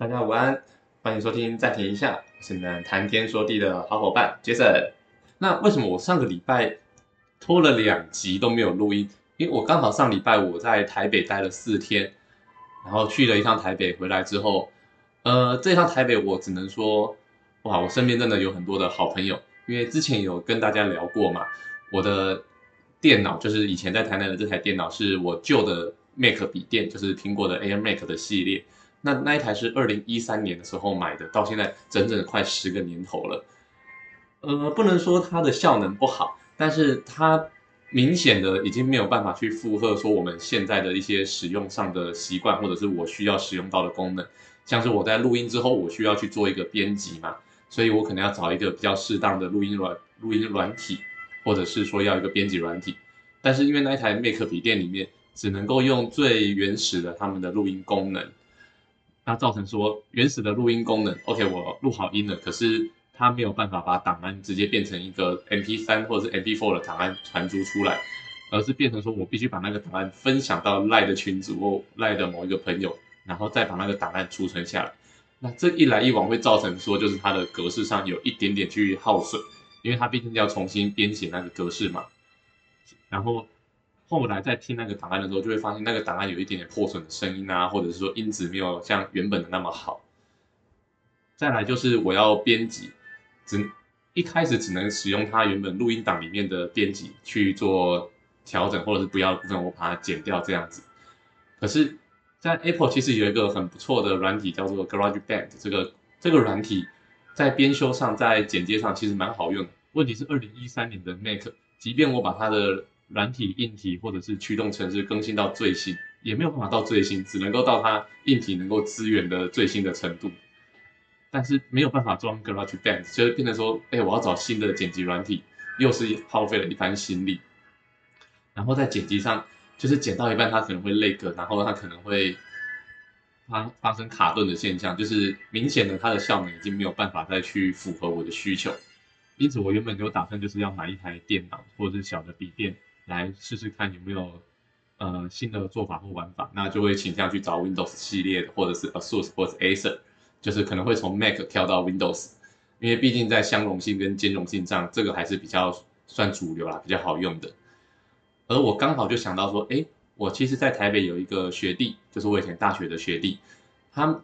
大家午安，欢迎收听暂停一下，我是你们谈天说地的好伙伴杰森。那为什么我上个礼拜拖了两集都没有录音？因为我刚好上礼拜我在台北待了四天，然后去了一趟台北，回来之后，呃，这趟台北我只能说，哇，我身边真的有很多的好朋友，因为之前有跟大家聊过嘛，我的电脑就是以前在台南的这台电脑是我旧的 Mac 笔电，就是苹果的 Air Mac 的系列。那那一台是二零一三年的时候买的，到现在整整快十个年头了。呃，不能说它的效能不好，但是它明显的已经没有办法去负荷说我们现在的一些使用上的习惯，或者是我需要使用到的功能。像是我在录音之后，我需要去做一个编辑嘛，所以我可能要找一个比较适当的录音软录音软体，或者是说要一个编辑软体。但是因为那一台 Mac 笔电里面只能够用最原始的他们的录音功能。它造成说原始的录音功能，OK，我录好音了，可是它没有办法把档案直接变成一个 MP3 或者是 MP4 的档案传输出来，而是变成说我必须把那个档案分享到赖的群组或赖的某一个朋友，然后再把那个档案储存下来。那这一来一往会造成说就是它的格式上有一点点去耗损，因为它毕竟要重新编写那个格式嘛，然后。后来在听那个档案的时候，就会发现那个档案有一点点破损的声音啊，或者是说音质没有像原本的那么好。再来就是我要编辑，只一开始只能使用它原本录音档里面的编辑去做调整，或者是不要的部分我把它剪掉这样子。可是，在 Apple 其实有一个很不错的软体叫做 GarageBand，这个这个软体在编修上、在剪接上其实蛮好用。问题是二零一三年的 Mac，即便我把它的软体、硬体或者是驱动程式更新到最新，也没有办法到最新，只能够到它硬体能够支援的最新的程度。但是没有办法装 GarageBand，所以变成说，哎，我要找新的剪辑软体，又是耗费了一番心力。然后在剪辑上，就是剪到一半它可能会累个，然后它可能会发发生卡顿的现象，就是明显的它的效能已经没有办法再去符合我的需求。因此，我原本就打算就是要买一台电脑或者是小的笔电。来试试看有没有呃新的做法或玩法，那就会倾向去找 Windows 系列的，或者是 ASUS 或者 Acer，就是可能会从 Mac 跳到 Windows，因为毕竟在相容性跟兼容性上，这个还是比较算主流啦，比较好用的。而我刚好就想到说，哎，我其实在台北有一个学弟，就是我以前大学的学弟，他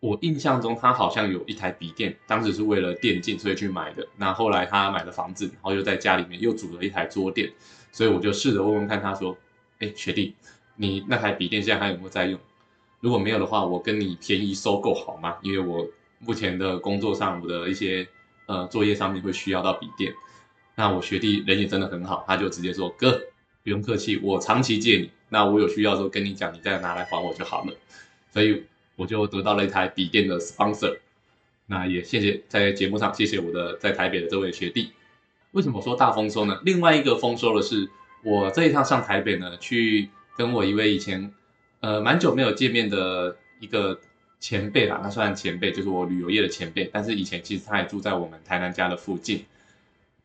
我印象中他好像有一台笔电，当时是为了电竞所以去买的，那后来他买了房子，然后又在家里面又组了一台桌垫。所以我就试着问问看，他说：“哎，学弟，你那台笔电现在还有没有在用？如果没有的话，我跟你便宜收购好吗？因为我目前的工作上，我的一些呃作业上面会需要到笔电。那我学弟人也真的很好，他就直接说：哥，不用客气，我长期借你。那我有需要的时候跟你讲，你再拿来还我就好了。所以我就得到了一台笔电的 sponsor。那也谢谢在节目上谢谢我的在台北的这位学弟。”为什么说大丰收呢？另外一个丰收的是，我这一趟上台北呢，去跟我一位以前，呃，蛮久没有见面的一个前辈啦，那算前辈，就是我旅游业的前辈，但是以前其实他也住在我们台南家的附近，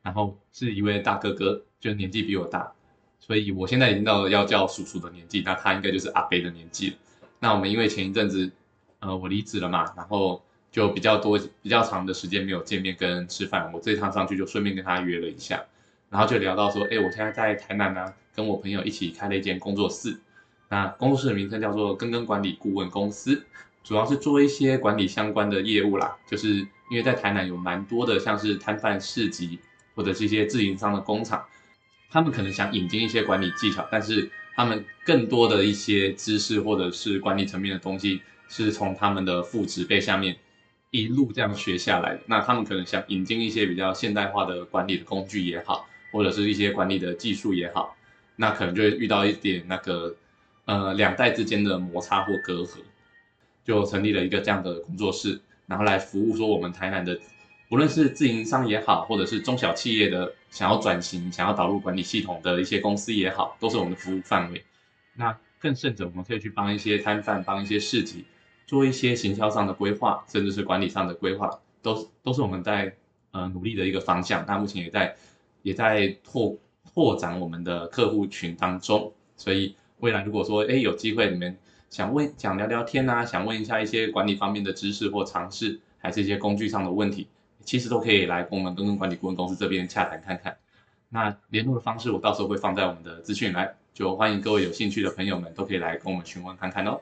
然后是一位大哥哥，就年纪比我大，所以我现在已经到了要叫叔叔的年纪，那他应该就是阿伯的年纪了。那我们因为前一阵子，呃，我离职了嘛，然后。就比较多、比较长的时间没有见面跟吃饭，我这一趟上去就顺便跟他约了一下，然后就聊到说，哎，我现在在台南呢，跟我朋友一起开了一间工作室，那工作室的名称叫做根根管理顾问公司，主要是做一些管理相关的业务啦，就是因为在台南有蛮多的像是摊贩市集或者是一些自营商的工厂，他们可能想引进一些管理技巧，但是他们更多的一些知识或者是管理层面的东西，是从他们的副职辈下面。一路这样学下来，那他们可能想引进一些比较现代化的管理的工具也好，或者是一些管理的技术也好，那可能就会遇到一点那个呃两代之间的摩擦或隔阂，就成立了一个这样的工作室，然后来服务说我们台南的，不论是自营商也好，或者是中小企业的想要转型、想要导入管理系统的一些公司也好，都是我们的服务范围。那更甚者，我们可以去帮一些摊贩、帮一些市集。做一些行销上的规划，甚至是管理上的规划，都是都是我们在呃努力的一个方向。那目前也在也在拓拓展我们的客户群当中。所以未来如果说哎有机会你们想问想聊聊天啊，想问一下一些管理方面的知识或尝试，还是一些工具上的问题，其实都可以来跟我们跟跟管理顾问公司这边洽谈看看。那联络的方式我到时候会放在我们的资讯来，就欢迎各位有兴趣的朋友们都可以来跟我们询问看看哦。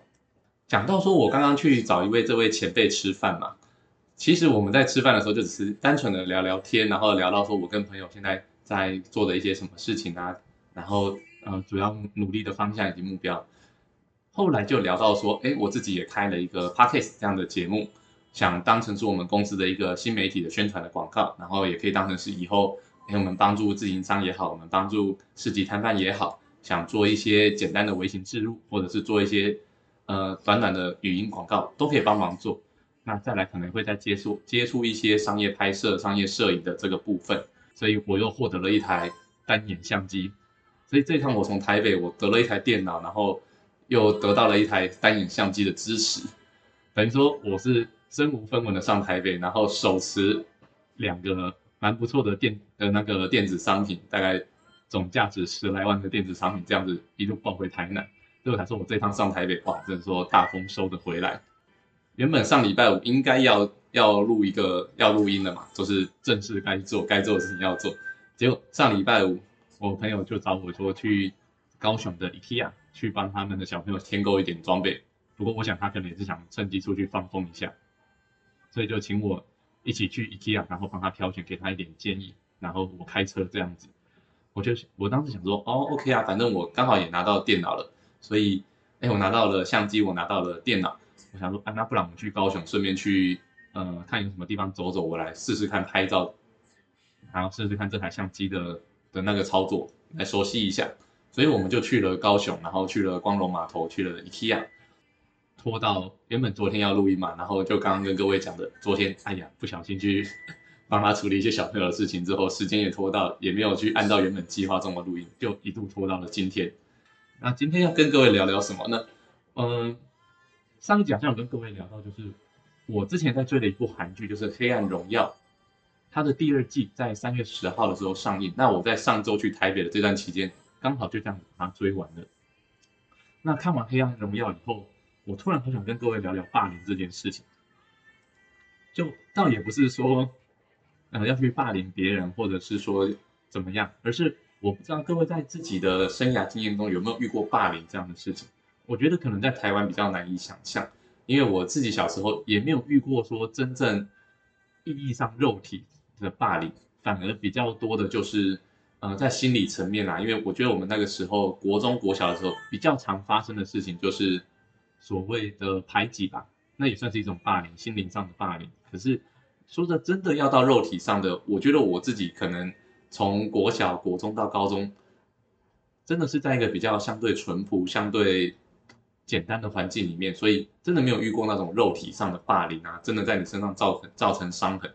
讲到说我刚刚去找一位这位前辈吃饭嘛，其实我们在吃饭的时候就只是单纯的聊聊天，然后聊到说我跟朋友现在在做的一些什么事情啊，然后呃主要努力的方向以及目标。后来就聊到说，哎，我自己也开了一个 podcast 这样的节目，想当成是我们公司的一个新媒体的宣传的广告，然后也可以当成是以后。我们帮助自营商也好，我们帮助市集摊贩也好，想做一些简单的微型置入，或者是做一些呃短短的语音广告，都可以帮忙做。那再来可能会再接触接触一些商业拍摄、商业摄影的这个部分，所以我又获得了一台单眼相机。所以这一趟我从台北我得了一台电脑，然后又得到了一台单眼相机的支持，等于说我是身无分文的上台北，然后手持两个。蛮不错的电的那个电子商品，大概总价值十来万的电子商品，这样子一路抱回台南，最后才说我这趟上台北，哇，真的说大丰收的回来。原本上礼拜五应该要要录一个要录音的嘛，就是正式该做该做的事情要做，结果上礼拜五我朋友就找我说去高雄的 IKEA 去帮他们的小朋友添购一点装备，不过我想他可能也是想趁机出去放风一下，所以就请我。一起去 IKEA，然后帮他挑选，给他一点建议，然后我开车这样子，我就我当时想说，哦，OK 啊，反正我刚好也拿到电脑了，所以，哎，我拿到了相机，我拿到了电脑，我想说，啊，那不然我们去高雄，顺便去，呃，看有什么地方走走，我来试试看拍照，然后试试看这台相机的的那个操作，来熟悉一下，所以我们就去了高雄，然后去了光荣码头，去了 IKEA。拖到原本昨天要录音嘛，然后就刚刚跟各位讲的，昨天哎呀不小心去 帮他处理一些小朋友的事情之后，时间也拖到，也没有去按照原本计划中的录音，就一度拖到了今天。那今天要跟各位聊聊什么呢？嗯，上一集好像有跟各位聊到，就是我之前在追的一部韩剧，就是《黑暗荣耀》，它的第二季在三月十号的时候上映。那我在上周去台北的这段期间，刚好就这样把它追完了。那看完《黑暗荣耀》以后，我突然很想跟各位聊聊霸凌这件事情，就倒也不是说，呃，要去霸凌别人，或者是说怎么样，而是我不知道各位在自己的生涯经验中有没有遇过霸凌这样的事情。我觉得可能在台湾比较难以想象，因为我自己小时候也没有遇过说真正意义上肉体的霸凌，反而比较多的就是，呃，在心理层面啦。因为我觉得我们那个时候国中国小的时候比较常发生的事情就是。所谓的排挤吧，那也算是一种霸凌，心灵上的霸凌。可是说的真的要到肉体上的，我觉得我自己可能从国小、国中到高中，真的是在一个比较相对淳朴、相对简单的环境里面，所以真的没有遇过那种肉体上的霸凌啊，真的在你身上造成造成伤痕，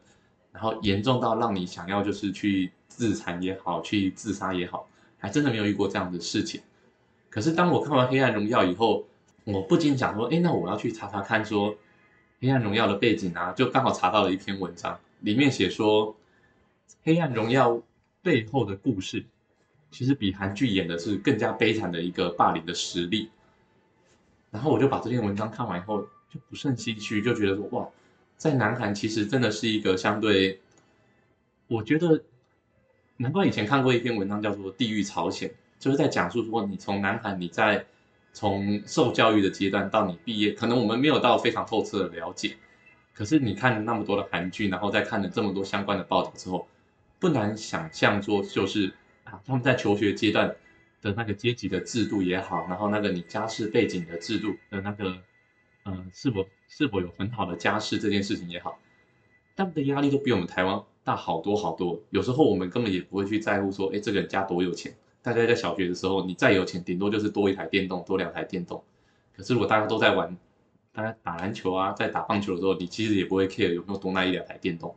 然后严重到让你想要就是去自残也好，去自杀也好，还真的没有遇过这样的事情。可是当我看完《黑暗荣耀》以后，我不禁想说，哎，那我要去查查看，说《黑暗荣耀》的背景啊，就刚好查到了一篇文章，里面写说，《黑暗荣耀》背后的故事，其实比韩剧演的是更加悲惨的一个霸凌的实例。然后我就把这篇文章看完以后，就不胜唏嘘，就觉得说，哇，在南韩其实真的是一个相对，我觉得，难怪以前看过一篇文章叫做《地狱朝鲜》，就是在讲述说，你从南韩你在。从受教育的阶段到你毕业，可能我们没有到非常透彻的了解。可是你看了那么多的韩剧，然后再看了这么多相关的报道之后，不难想象说，就是啊，他们在求学阶段的那个阶级的制度也好，然后那个你家世背景的制度的那个，呃，是否是否有很好的家世这件事情也好，他们的压力都比我们台湾大好多好多。有时候我们根本也不会去在乎说，哎，这个人家多有钱。大家在小学的时候，你再有钱，顶多就是多一台电动，多两台电动。可是如果大家都在玩，大家打篮球啊，在打棒球的时候，你其实也不会 care 有没有多那一两台电动。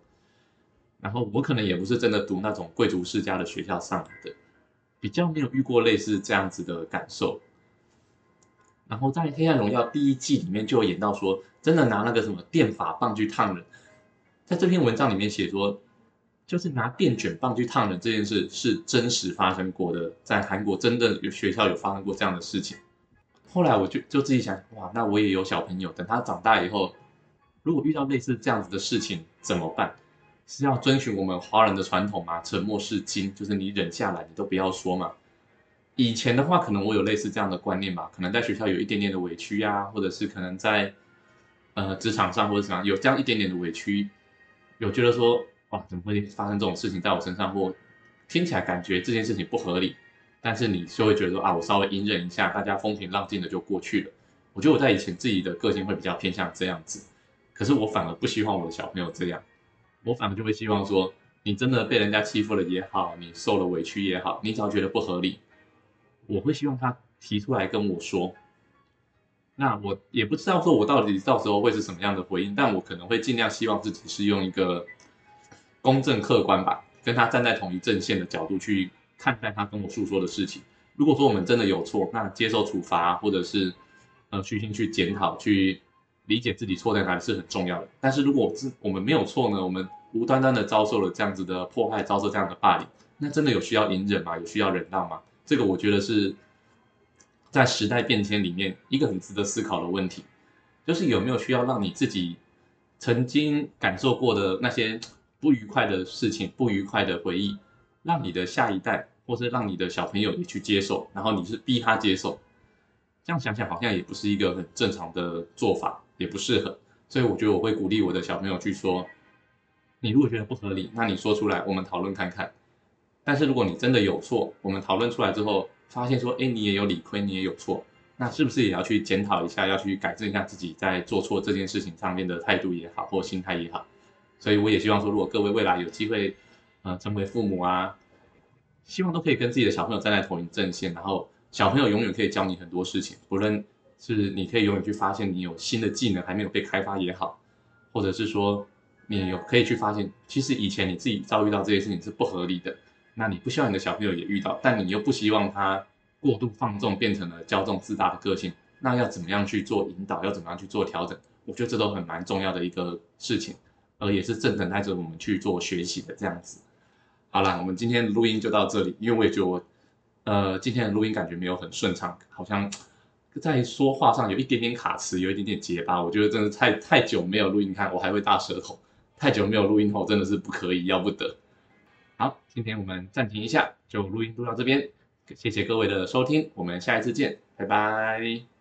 然后我可能也不是真的读那种贵族世家的学校上来的，比较没有遇过类似这样子的感受。然后在《黑暗荣耀》第一季里面就有演到说，真的拿那个什么电法棒去烫人，在这篇文章里面写说。就是拿电卷棒去烫人这件事是真实发生过的，在韩国真的有学校有发生过这样的事情。后来我就就自己想，哇，那我也有小朋友，等他长大以后，如果遇到类似这样子的事情怎么办？是要遵循我们华人的传统吗？沉默是金，就是你忍下来，你都不要说嘛。以前的话，可能我有类似这样的观念吧，可能在学校有一点点的委屈呀，或者是可能在呃职场上或者什么有这样一点点的委屈，有觉得说，哇，怎么会发生这种事情在我身上？或听起来感觉这件事情不合理，但是你就会觉得说，啊，我稍微隐忍一下，大家风平浪静的就过去了。我觉得我在以前自己的个性会比较偏向这样子，可是我反而不希望我的小朋友这样。我反而就会希望说，你真的被人家欺负了也好，你受了委屈也好，你只要觉得不合理，我会希望他提出来跟我说。那我也不知道说我到底到时候会是什么样的回应，但我可能会尽量希望自己是用一个公正客观吧，跟他站在同一阵线的角度去看待他跟我诉说的事情。如果说我们真的有错，那接受处罚，或者是呃虚心去检讨，去理解自己错在哪里是很重要的。但是如果是我们没有错呢，我们无端端的遭受了这样子的迫害，遭受这样的霸凌，那真的有需要隐忍吗？有需要忍让吗？这个我觉得是在时代变迁里面一个很值得思考的问题，就是有没有需要让你自己曾经感受过的那些不愉快的事情、不愉快的回忆，让你的下一代或是让你的小朋友也去接受，然后你是逼他接受，这样想想好像也不是一个很正常的做法，也不适合，所以我觉得我会鼓励我的小朋友去说。你如果觉得不合理，那你说出来，我们讨论看看。但是如果你真的有错，我们讨论出来之后，发现说，哎，你也有理亏，你也有错，那是不是也要去检讨一下，要去改正一下自己在做错这件事情上面的态度也好，或心态也好？所以我也希望说，如果各位未来有机会，呃，成为父母啊，希望都可以跟自己的小朋友站在同一阵线，然后小朋友永远可以教你很多事情，不论是你可以永远去发现你有新的技能还没有被开发也好，或者是说。你有可以去发现，其实以前你自己遭遇到这些事情是不合理的，那你不希望你的小朋友也遇到，但你又不希望他过度放纵，变成了骄纵自大的个性，那要怎么样去做引导？要怎么样去做调整？我觉得这都很蛮重要的一个事情，而也是正等待着我们去做学习的这样子。好了，我们今天录音就到这里，因为我也觉得我，呃，今天的录音感觉没有很顺畅，好像在说话上有一点点卡词，有一点点结巴，我觉得真的太太久没有录音，看我还会大舌头。太久没有录音后，真的是不可以，要不得。好，今天我们暂停一下，就录音录到这边，谢谢各位的收听，我们下一次见，拜拜。